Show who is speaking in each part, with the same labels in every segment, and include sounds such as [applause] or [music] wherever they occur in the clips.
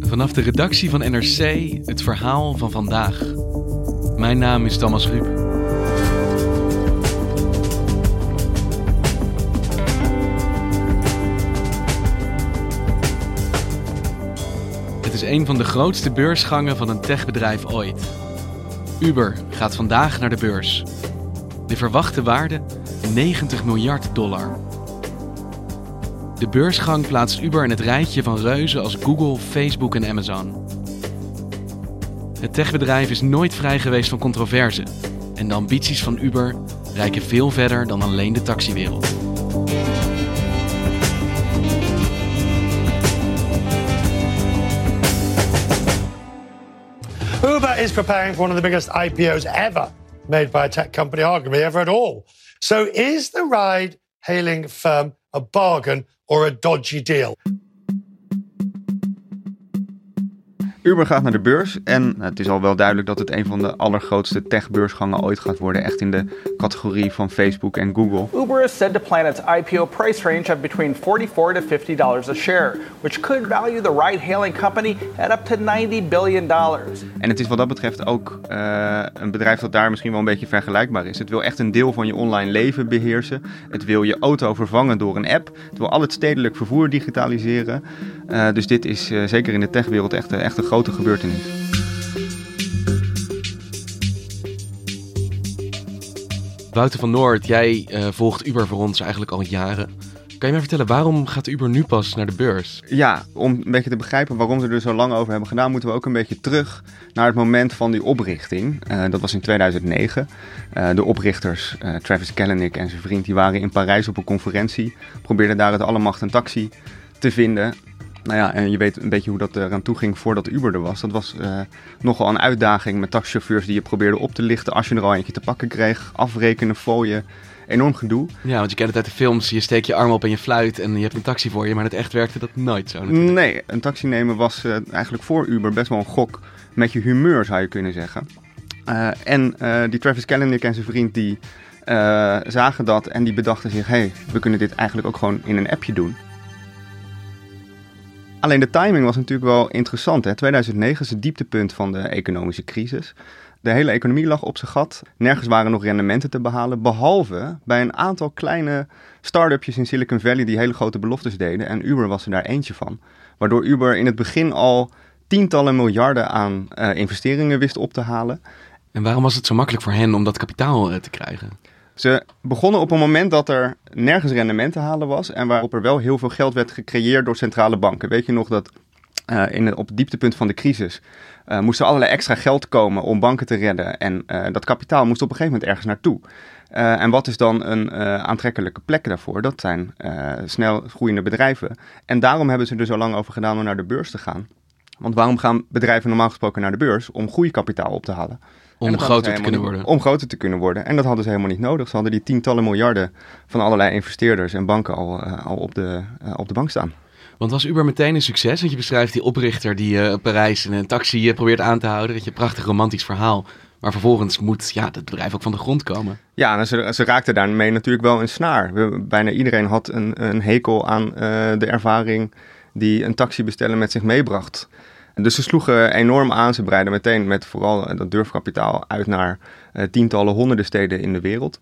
Speaker 1: Vanaf de redactie van NRC het verhaal van vandaag. Mijn naam is Thomas Ruip. Het is een van de grootste beursgangen van een techbedrijf ooit. Uber gaat vandaag naar de beurs. De verwachte waarde 90 miljard dollar. De beursgang plaatst Uber in het rijtje van reuzen als Google, Facebook en Amazon. Het techbedrijf is nooit vrij geweest van controverse. En de ambities van Uber reiken veel verder dan alleen de taxiwereld.
Speaker 2: Uber is preparing for one of the biggest IPOs ever made by a tech company, arguably ever at all. So is the ride hailing firm a bargain or a dodgy deal?
Speaker 3: Uber gaat naar de beurs en het is al wel duidelijk dat het een van de allergrootste techbeursgangen ooit gaat worden. Echt in de categorie van Facebook en Google.
Speaker 4: Uber is said to plan its IPO price range of between 44 to 50 dollars a share, which could value the ride-hailing company at up to 90 billion dollars.
Speaker 3: En het is wat dat betreft ook uh, een bedrijf dat daar misschien wel een beetje vergelijkbaar is. Het wil echt een deel van je online leven beheersen. Het wil je auto vervangen door een app. Het wil al het stedelijk vervoer digitaliseren. Uh, dus dit is uh, zeker in de techwereld echt, echt een grote gebeurtenis.
Speaker 1: Wouter van Noord, jij uh, volgt Uber voor ons eigenlijk al jaren. Kan je mij vertellen, waarom gaat Uber nu pas naar de beurs?
Speaker 3: Ja, om een beetje te begrijpen waarom ze er zo lang over hebben gedaan, moeten we ook een beetje terug naar het moment van die oprichting. Uh, dat was in 2009. Uh, de oprichters, Travis Kalanick en zijn vriend, die waren in Parijs op een conferentie. Probeerden daar het allemacht en taxi te vinden. Nou ja, en je weet een beetje hoe dat eraan toe ging voordat Uber er was. Dat was uh, nogal een uitdaging met taxichauffeurs die je probeerde op te lichten als je er al eentje te pakken kreeg. Afrekenen, fooien, enorm gedoe.
Speaker 1: Ja, want je kent het uit de films. Je steekt je arm op en je fluit en je hebt een taxi voor je. Maar in het echt werkte dat nooit zo natuurlijk.
Speaker 3: Nee, een taxi nemen was uh, eigenlijk voor Uber best wel een gok met je humeur zou je kunnen zeggen. Uh, en die Travis Kalanick en zijn vriend die zagen dat en die bedachten zich... hé, hey, we kunnen dit eigenlijk ook gewoon in een appje doen. Alleen de timing was natuurlijk wel interessant. Hè? 2009 is het dieptepunt van de economische crisis. De hele economie lag op zijn gat. Nergens waren nog rendementen te behalen. Behalve bij een aantal kleine start-upjes in Silicon Valley die hele grote beloftes deden. En Uber was er daar eentje van. Waardoor Uber in het begin al tientallen miljarden aan uh, investeringen wist op te halen.
Speaker 1: En waarom was het zo makkelijk voor hen om dat kapitaal uh, te krijgen?
Speaker 3: Ze begonnen op een moment dat er nergens rendement te halen was en waarop er wel heel veel geld werd gecreëerd door centrale banken. Weet je nog dat uh, in op het dieptepunt van de crisis uh, moest er allerlei extra geld komen om banken te redden en uh, dat kapitaal moest op een gegeven moment ergens naartoe. en wat is dan een aantrekkelijke plek daarvoor? Dat zijn snel groeiende bedrijven. En daarom hebben ze er zo lang over gedaan om naar de beurs te gaan. Want waarom gaan bedrijven normaal gesproken naar de beurs? Om groeikapitaal op te halen.
Speaker 1: Om groter te kunnen worden.
Speaker 3: Om groter te kunnen worden. En dat hadden ze helemaal niet nodig. Ze hadden die tientallen miljarden van allerlei investeerders en banken al, uh, al op, de, uh, op de bank staan.
Speaker 1: Want was Uber meteen een succes? Want je beschrijft die oprichter die uh, Parijs in een taxi probeert aan te houden. Dat je een prachtig romantisch verhaal. Maar vervolgens moet ja, het bedrijf ook van de grond komen.
Speaker 3: Ja, en ze, ze raakten daarmee natuurlijk wel een snaar. We, bijna iedereen had een, een hekel aan de ervaring die een taxi bestellen met zich meebracht. Dus ze sloegen enorm aan. Ze breiden meteen met vooral dat durfkapitaal uit naar uh, tientallen, honderden steden in de wereld.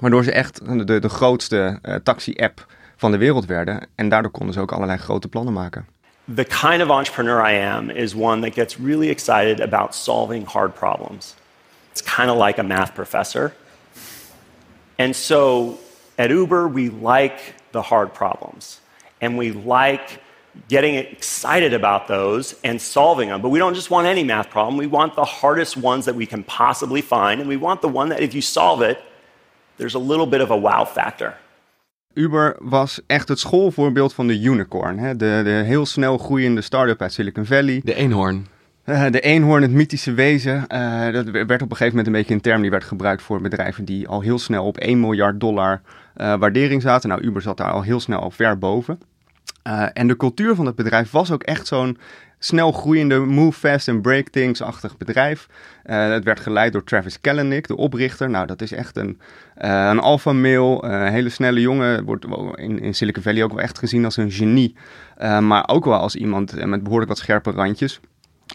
Speaker 3: Waardoor ze echt de, de grootste uh, taxi-app van de wereld werden. En daardoor konden ze ook allerlei grote plannen maken.
Speaker 5: the kind of entrepreneur I am is one that gets really excited about solving hard problems. It's kind of like a math professor. And so at Uber, we like the hard problems and we like getting excited about those and solving them. But we don't just want any math problem, we want the hardest ones that we can possibly find. And we want the one that if you solve it, there's a little bit of a wow factor.
Speaker 3: Uber was echt het schoolvoorbeeld van de unicorn. Hè? De, de heel snel groeiende start-up uit Silicon Valley.
Speaker 1: De eenhoorn.
Speaker 3: Uh, de eenhoorn, het mythische wezen. Uh, dat werd op een gegeven moment een beetje een term die werd gebruikt voor bedrijven die al heel snel op 1 miljard dollar uh, waardering zaten. Nou, Uber zat daar al heel snel al ver boven. En de cultuur van het bedrijf was ook echt zo'n snel groeiende move fast and break things-achtig bedrijf. Uh, het werd geleid door Travis Kalanick, de oprichter. Nou, dat is echt een, uh, een alpha male, hele snelle jongen. Wordt in, in Silicon Valley ook wel echt gezien als een genie. maar ook wel als iemand met behoorlijk wat scherpe randjes.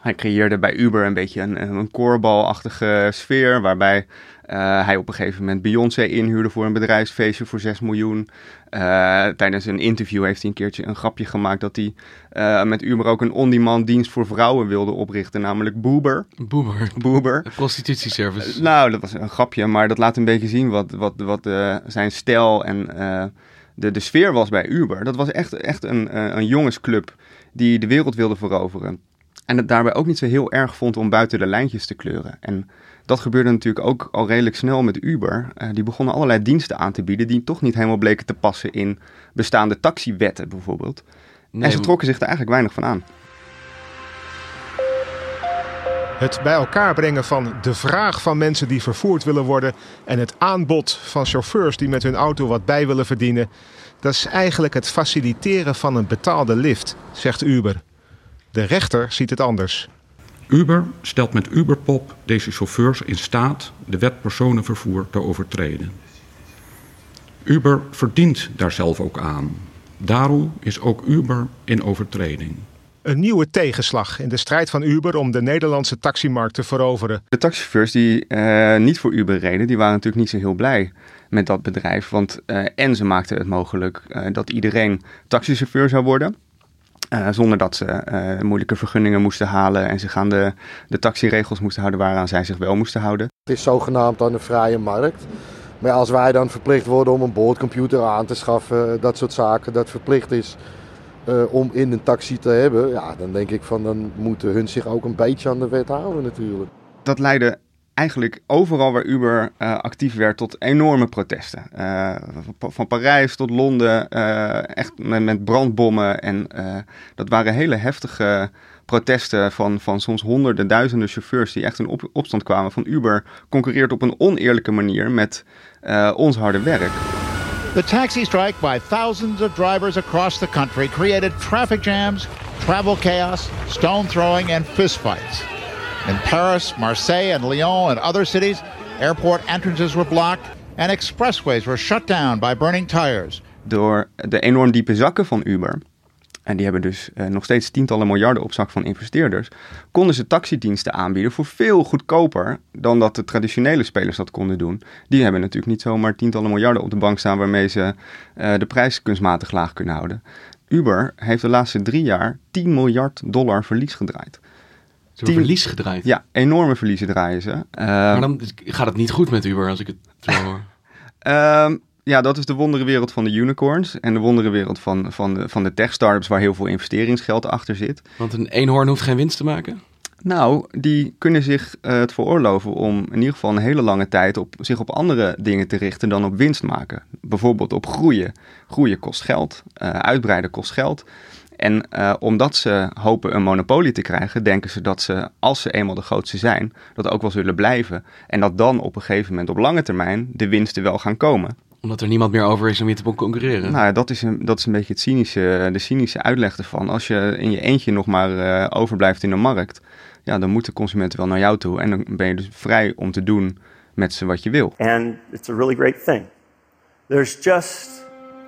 Speaker 3: Hij creëerde bij Uber een beetje een, een koorbalachtige sfeer, waarbij uh, hij op een gegeven moment Beyoncé inhuurde voor een bedrijfsfeestje voor 6 miljoen. Uh, tijdens een interview heeft hij een keertje een grapje gemaakt dat hij uh, met Uber ook een on-demand dienst voor vrouwen wilde oprichten, namelijk Boober.
Speaker 1: Boober.
Speaker 3: Boober.
Speaker 1: Een prostitutieservice.
Speaker 3: nou, dat was een grapje, maar dat laat een beetje zien wat, wat, wat zijn stijl en de, de sfeer was bij Uber. Dat was echt, echt een, een jongensclub die de wereld wilde veroveren. En het daarbij ook niet zo heel erg vond om buiten de lijntjes te kleuren. En dat gebeurde natuurlijk ook al redelijk snel met Uber. Uh, die begonnen allerlei diensten aan te bieden die toch niet helemaal bleken te passen in bestaande taxiwetten bijvoorbeeld. Nee, en ze trokken zich er eigenlijk weinig van aan.
Speaker 6: Het bij elkaar brengen van de vraag van mensen die vervoerd willen worden en het aanbod van chauffeurs die met hun auto wat bij willen verdienen, dat is eigenlijk het faciliteren van een betaalde lift, zegt Uber. De rechter ziet het anders.
Speaker 7: Uber stelt met Uberpop deze chauffeurs in staat de wet personenvervoer te overtreden. Uber verdient daar zelf ook aan. Daarom is ook Uber in overtreding.
Speaker 6: Een nieuwe tegenslag in de strijd van Uber om de Nederlandse taximarkt te veroveren.
Speaker 3: De taxichauffeurs die uh, niet voor Uber reden, die waren natuurlijk niet zo heel blij met dat bedrijf. Want uh, en ze maakten het mogelijk uh, dat iedereen taxichauffeur zou worden. Uh, zonder dat ze uh, moeilijke vergunningen moesten halen en zich aan de, de taxiregels moesten houden waaraan zij zich wel moesten houden.
Speaker 8: Het is zogenaamd dan een vrije markt. Maar als wij dan verplicht worden om een boordcomputer aan te schaffen, dat soort zaken, dat verplicht is uh, om in een taxi te hebben, ja, dan denk ik van dan moeten hun zich ook een beetje aan de wet houden natuurlijk.
Speaker 3: Dat leidde eigenlijk overal waar Uber uh, actief werd tot enorme protesten. Uh, van Parijs tot Londen, uh, echt met, brandbommen. En dat waren hele heftige protesten van, van soms honderden, duizenden chauffeurs die echt in op, opstand kwamen van Uber. Concurreert op een oneerlijke manier met ons harde werk.
Speaker 9: The taxi strike by thousands of drivers across the country created traffic jams, travel chaos, stone throwing and fistfights. In Paris, Marseille, and Lyon and other cities, airport entrances were blocked and expressways were shut down by burning tires.
Speaker 3: Door de enorm diepe zakken van Uber, en die hebben dus uh, nog steeds tientallen miljarden op zak van investeerders, konden ze taxidiensten aanbieden voor veel goedkoper dan dat de traditionele spelers dat konden doen. Die hebben natuurlijk niet zomaar tientallen miljarden op de bank staan waarmee ze uh, de prijs kunstmatig laag kunnen houden. Uber heeft de laatste drie jaar 10 miljard dollar verlies gedraaid.
Speaker 1: Ze hebben verlies gedraaid.
Speaker 3: Ja, enorme verliezen draaien ze.
Speaker 1: Maar dan gaat het niet goed met Uber als ik het zo [laughs] hoor.
Speaker 3: uh, ja, dat is de wonderenwereld van de unicorns en de wonderenwereld van, van de, van de tech-startups waar heel veel investeringsgeld achter zit.
Speaker 1: Want een eenhoorn hoeft geen winst te maken?
Speaker 3: Nou, die kunnen zich uh, het veroorloven om in ieder geval een hele lange tijd op, zich op andere dingen te richten dan op winst maken. Bijvoorbeeld op groeien. Groeien kost geld, uh, uitbreiden kost geld. En uh, omdat ze hopen een monopolie te krijgen, denken ze dat ze, als ze eenmaal de grootste zijn, dat ook wel zullen blijven. En dat dan op een gegeven moment op lange termijn de winsten wel gaan komen.
Speaker 1: Omdat er niemand meer over is om je te concurreren.
Speaker 3: Nou, dat is een, dat is een beetje het cynische, de cynische uitleg ervan. Als je in je eentje nog maar uh, overblijft in de markt, ja, dan moeten consumenten wel naar jou toe. En dan ben je dus vrij om te doen met ze wat je wil.
Speaker 5: And it's a really great thing. There's just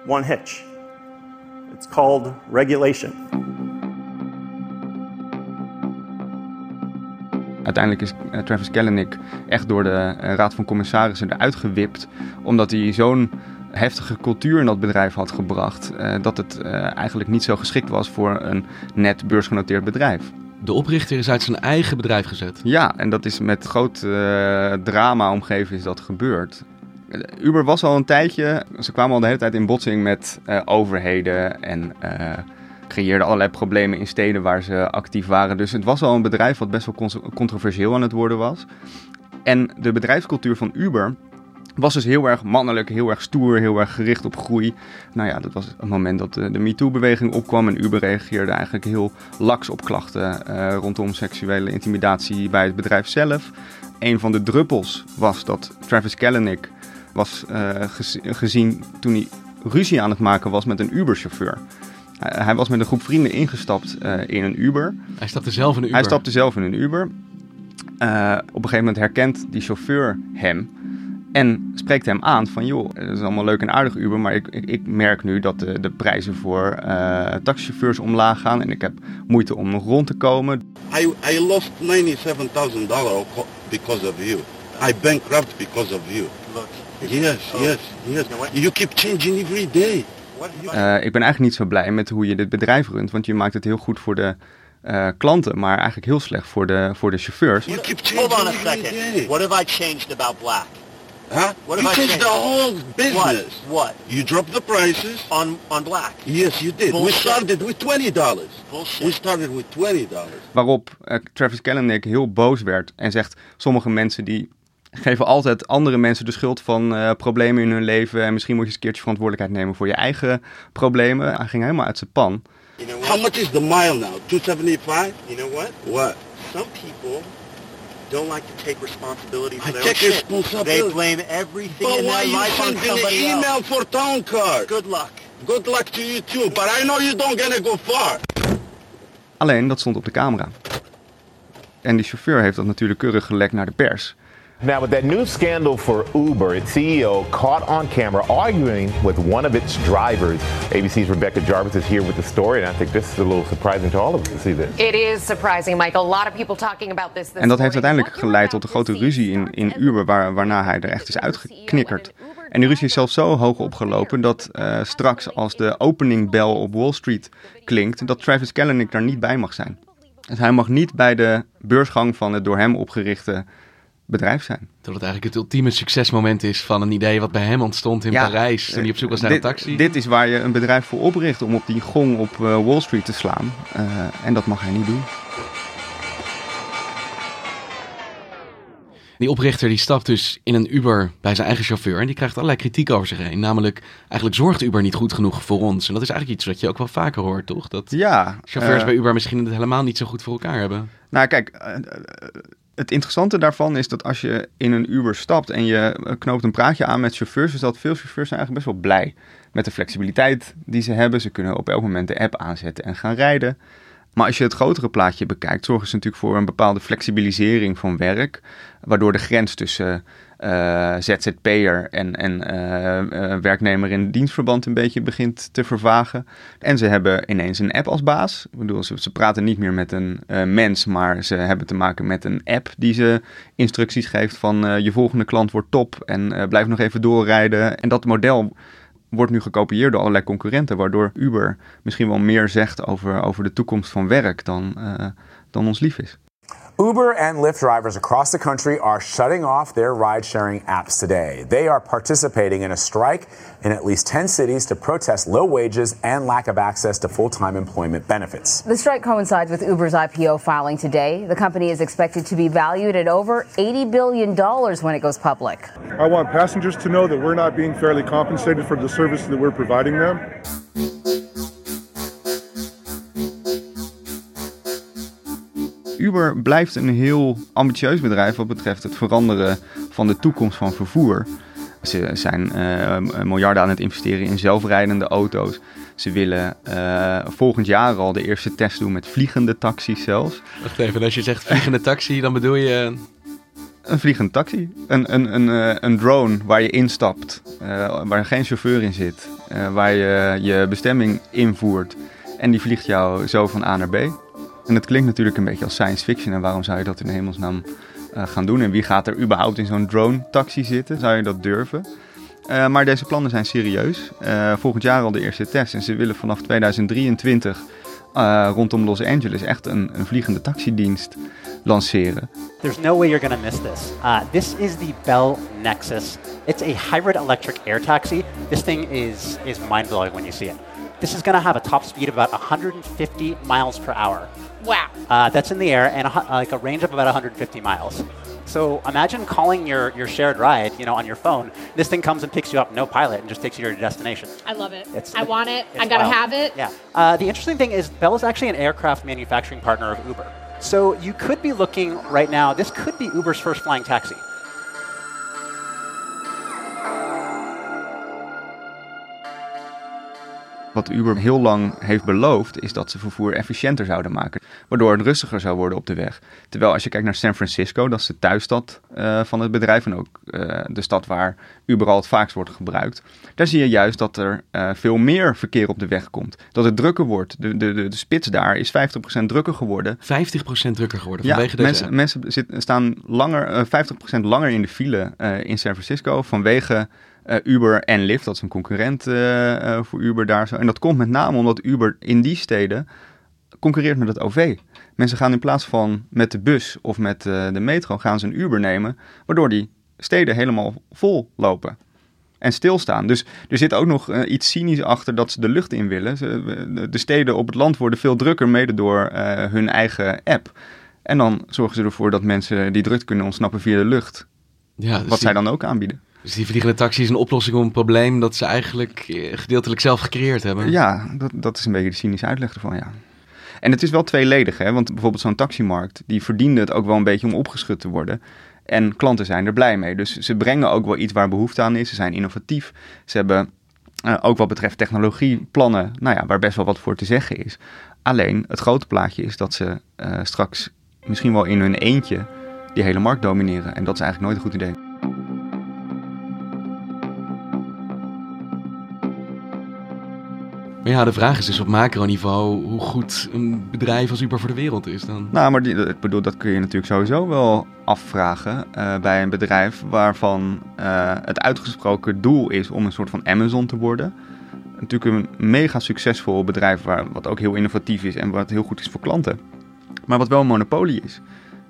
Speaker 5: one hitch. It's called regulation.
Speaker 3: Uiteindelijk is uh, Travis Kalanick echt door de uh, Raad van Commissarissen eruit gewipt, omdat hij zo'n heftige cultuur in dat bedrijf had gebracht. eh, dat het eh, eigenlijk niet zo geschikt was voor een net beursgenoteerd bedrijf.
Speaker 1: De oprichter is uit zijn eigen bedrijf gezet.
Speaker 3: Ja, en dat is met groot eh, drama omgeven is dat gebeurd. Uber was al een tijdje, ze kwamen al de hele tijd in botsing met eh, overheden en eh, creëerden allerlei problemen in steden waar ze actief waren. Dus het was al een bedrijf wat best wel controversieel aan het worden was. En de bedrijfscultuur van Uber was dus heel erg mannelijk, heel erg stoer, heel erg gericht op groei. Nou ja, dat was het moment dat de, de MeToo-beweging opkwam en Uber reageerde eigenlijk heel laks op klachten eh, rondom seksuele intimidatie bij het bedrijf zelf. Een van de druppels was dat Travis Kalanick was eh, gez- gezien toen hij ruzie aan het maken was met een Uber-chauffeur. Hij- hij was met een groep vrienden ingestapt eh, in een Uber.
Speaker 1: Hij stapte zelf in een Uber.
Speaker 3: Hij stapte zelf in een Uber. Eh, op een gegeven moment herkent die chauffeur hem en spreekt hem aan van joh, het is allemaal leuk en aardig Uber, maar ik, ik, ik merk nu dat de, de prijzen voor eh, taxichauffeurs omlaag gaan en ik heb moeite om nog rond te komen.
Speaker 10: I, I lost $97,000 co- because of you. I bankrupt because of you. Yes, yes, yes. You keep changing every day.
Speaker 3: Eh, ik ben eigenlijk niet zo blij met hoe je dit bedrijf runt, want je maakt het heel goed voor de eh, klanten, maar eigenlijk heel slecht voor de, voor de chauffeurs.
Speaker 10: You keep
Speaker 11: Hold on a second. What have I changed about black?
Speaker 10: Huh?
Speaker 11: What
Speaker 10: you
Speaker 11: have I
Speaker 10: changed
Speaker 11: changed?
Speaker 10: the whole business.
Speaker 11: What? What?
Speaker 10: You dropped the prices.
Speaker 11: On on black.
Speaker 10: Yes, you did.
Speaker 11: Bullshit.
Speaker 10: We started with $20.
Speaker 11: Bullshit.
Speaker 10: We started with $20.
Speaker 3: Waarop eh, Travis Kalanick heel boos werd en zegt: sommige mensen die geven altijd andere mensen de schuld van eh, problemen in hun leven en misschien moet je eens een keertje verantwoordelijkheid nemen voor je eigen problemen. Hij ging helemaal uit zijn pan.
Speaker 10: How much is the mile now? 275?
Speaker 11: You know what?
Speaker 10: What?
Speaker 11: Some people don't like to take responsibility for
Speaker 10: I
Speaker 11: their shit.
Speaker 10: responsibility.
Speaker 11: They blame everything
Speaker 10: But
Speaker 11: in their
Speaker 10: you
Speaker 11: life on
Speaker 10: sending an
Speaker 11: somebody
Speaker 10: email
Speaker 11: else.
Speaker 10: for town card?
Speaker 11: Good luck.
Speaker 10: Good luck to you too, but I know you don't gonna go far.
Speaker 3: Alleen dat stond op de camera. En die chauffeur heeft dat natuurlijk keurig gelekt naar de pers.
Speaker 12: Now, with that new scandal for Uber, its CEO caught on camera arguing with one of its drivers. ABC's Rebecca Jarvis is here with the story, and I think this is a little surprising to all of us to see this.
Speaker 13: It is surprising, Michael. A lot of people talking about this. this
Speaker 3: En dat heeft uiteindelijk geleid tot een grote ruzie in, in Uber, waar, waarna hij er echt is uitgeknikkerd. En die ruzie is zelfs zo hoog opgelopen dat eh, straks als de openingbel op Wall Street klinkt, dat Travis Kalanick daar niet bij mag zijn. Dus hij mag niet bij de beursgang van het door hem opgerichte bedrijf zijn.
Speaker 1: Dat het eigenlijk het ultieme succesmoment is van een idee wat bij hem ontstond in
Speaker 3: Ja,
Speaker 1: Parijs. Toen hij op zoek was naar
Speaker 3: dit,
Speaker 1: een taxi.
Speaker 3: Dit is waar je een bedrijf voor opricht om op die gong op eh, Wall Street te slaan. Eh, en dat mag hij niet doen.
Speaker 1: Die oprichter die stapt dus in een Uber bij zijn eigen chauffeur en die krijgt allerlei kritiek over zich heen. Namelijk, eigenlijk zorgt Uber niet goed genoeg voor ons. En dat is eigenlijk iets wat je ook wel vaker hoort, toch? Dat
Speaker 3: Ja,
Speaker 1: chauffeurs
Speaker 3: eh,
Speaker 1: bij Uber misschien het helemaal niet zo goed voor elkaar hebben.
Speaker 3: Nou, kijk, het interessante daarvan is dat als je in een Uber stapt en je eh, knoopt een praatje aan met chauffeurs, is dat veel chauffeurs zijn eigenlijk best wel blij met de flexibiliteit die ze hebben. Ze kunnen op elk moment de app aanzetten en gaan rijden. Maar als je het grotere plaatje bekijkt, zorgen ze natuurlijk voor een bepaalde flexibilisering van werk, waardoor de grens tussen eh, ZZP'er en, en eh, eh, werknemer in dienstverband een beetje begint te vervagen. En ze hebben ineens een app als baas. Ik bedoel, ze, ze praten niet meer met een mens, maar ze hebben te maken met een app die ze instructies geeft van je volgende klant wordt top en blijf nog even doorrijden. En dat model wordt nu gekopieerd door allerlei concurrenten, waardoor Uber misschien wel meer zegt over, over de toekomst van werk dan, dan ons lief is.
Speaker 14: Uber and Lyft drivers across the country are shutting off their ride sharing apps today. They are participating in a strike in at least 10 cities to protest low wages and lack of access to full time employment benefits.
Speaker 15: The strike coincides with Uber's IPO filing today. The company is expected to be valued at over $80 billion when it goes public.
Speaker 16: I want passengers to know that we're not being fairly compensated for the service that we're providing them.
Speaker 3: Uber blijft een heel ambitieus bedrijf wat betreft het veranderen van de toekomst van vervoer. Ze zijn eh, miljarden aan het investeren in zelfrijdende auto's. Ze willen eh, volgend jaar al de eerste test doen met vliegende taxis zelfs.
Speaker 1: Wacht even, als je zegt vliegende taxi, dan bedoel je...
Speaker 3: Een vliegende taxi. Een, een, een, eh, een drone waar je instapt, waar geen chauffeur in zit, waar je je bestemming invoert en die vliegt jou zo van A naar B. En het klinkt natuurlijk een beetje als science fiction en waarom zou je dat in hemelsnaam eh, gaan doen? En wie gaat er überhaupt in zo'n drone taxi zitten? Zou je dat durven? Uh, maar deze plannen zijn serieus. Uh, volgend jaar al de eerste test. En ze willen vanaf 2023 uh, rondom Los Angeles echt een, een vliegende taxidienst lanceren.
Speaker 17: There's no way you're to miss this. Uh, this is the Bell Nexus. It's a hybrid electric air taxi. This thing is, is mind blowing when you see it. This is to have a top speed of about 150 miles per hour.
Speaker 18: Wow.
Speaker 17: Uh, that's in the air and a, like a range of about 150 miles. So imagine calling your, your shared ride, you know, on your phone. This thing comes and picks you up, no pilot, and just takes you to your destination.
Speaker 18: I love it.
Speaker 17: It's-
Speaker 18: I want it. I gotta
Speaker 17: wild.
Speaker 18: have it.
Speaker 17: Yeah. Uh, the interesting thing is Bell is actually an aircraft manufacturing partner of Uber. So you could be looking right now. This could be Uber's first flying taxi.
Speaker 3: Wat Uber heel lang heeft beloofd, is dat ze vervoer efficiënter zouden maken. Waardoor het rustiger zou worden op de weg. Terwijl als je kijkt naar San Francisco, dat is de thuisstad eh, van het bedrijf. En ook eh, de stad waar Uber al het vaakst wordt gebruikt. Daar zie je juist dat er eh, veel meer verkeer op de weg komt. Dat het drukker wordt. De, de, de, de spits daar is 50% drukker geworden.
Speaker 1: 50% drukker geworden
Speaker 3: Ja,
Speaker 1: vanwege deze
Speaker 3: mensen, mensen staan langer, eh 50% langer in de file in San Francisco vanwege eh, Uber en Lyft. Dat is een concurrent eh, eh, voor Uber daar zo. En dat komt met name omdat Uber in die steden concurreert met het OV. Mensen gaan in plaats van met de bus of met de metro gaan ze een Uber nemen, waardoor die steden helemaal vol lopen. En stilstaan. Dus er zit ook nog iets cynisch achter dat ze de lucht in willen. Ze, de- de steden op het land worden veel drukker, mede door hun eigen app. En dan zorgen ze ervoor dat mensen die druk kunnen ontsnappen via de lucht.
Speaker 1: Ja, dus
Speaker 3: Wat zij dan ook aanbieden.
Speaker 1: Dus die vliegende taxi is een oplossing op een probleem dat ze eigenlijk eh, gedeeltelijk zelf gecreëerd hebben.
Speaker 3: Ja, dat, dat is een beetje de cynische uitleg ervan, ja. En het is wel tweeledig, hè? want bijvoorbeeld zo'n taximarkt, die verdiende het ook wel een beetje om opgeschud te worden. En klanten zijn er blij mee. Dus ze brengen ook wel iets waar behoefte aan is. Ze zijn innovatief. Ze hebben eh, ook wat betreft technologie plannen, nou ja, waar best wel wat voor te zeggen is. Alleen het grote plaatje is dat ze eh, straks misschien wel in hun eentje die hele markt domineren. En dat is eigenlijk nooit een goed idee.
Speaker 1: Maar ja, de vraag is dus op macroniveau hoe goed een bedrijf als Uber voor de wereld is dan.
Speaker 3: Nou, maar die, ik bedoel, dat kun je natuurlijk sowieso wel afvragen eh, bij een bedrijf waarvan eh, het uitgesproken doel is om een soort van Amazon te worden. Natuurlijk een mega succesvol bedrijf waar, wat ook heel innovatief is en wat heel goed is voor klanten. Maar wat wel een monopolie is.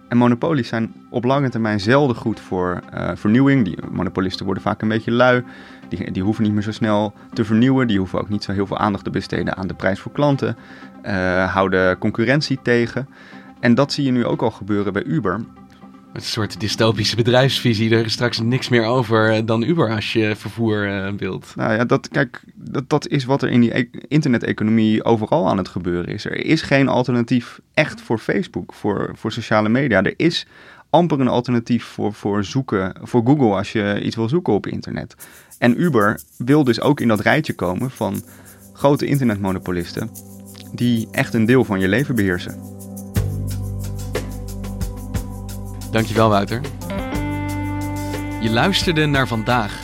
Speaker 3: En monopolies zijn op lange termijn zelden goed voor eh, vernieuwing. Die monopolisten worden vaak een beetje lui. Die, die hoeven niet meer zo snel te vernieuwen. Die hoeven ook niet zo heel veel aandacht te besteden aan de prijs voor klanten. Eh, houden concurrentie tegen. En dat zie je nu ook al gebeuren bij Uber.
Speaker 1: Een soort dystopische bedrijfsvisie. Er is straks niks meer over eh, dan Uber als je vervoer eh, wilt.
Speaker 3: Nou ja, dat, kijk, dat, dat is wat er in die e- internet-economie overal aan het gebeuren is. Er is geen alternatief echt voor Facebook, voor, voor sociale media. Er is amper een alternatief voor, voor zoeken, voor Google als je iets wil zoeken op internet. En Uber wil dus ook in dat rijtje komen van grote internetmonopolisten die echt een deel van je leven beheersen.
Speaker 1: Dankjewel, Wouter. Je luisterde naar vandaag,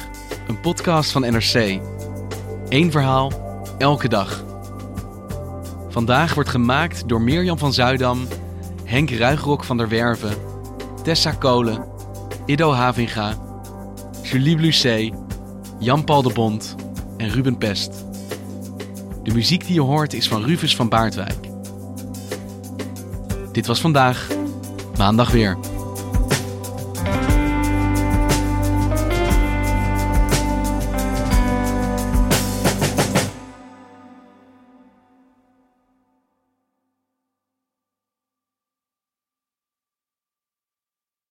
Speaker 1: een podcast van NRC. Eén verhaal, elke dag. Vandaag wordt gemaakt door Mirjam van Zuidam, Henk Ruigrok van der Werven, Tessa Kolen, Ido Havinga, Julie Blusset, Jan-Paul de Bond en Ruben Pest. De muziek die je hoort is van Rufus van Baardwijk. Dit was vandaag, maandag weer.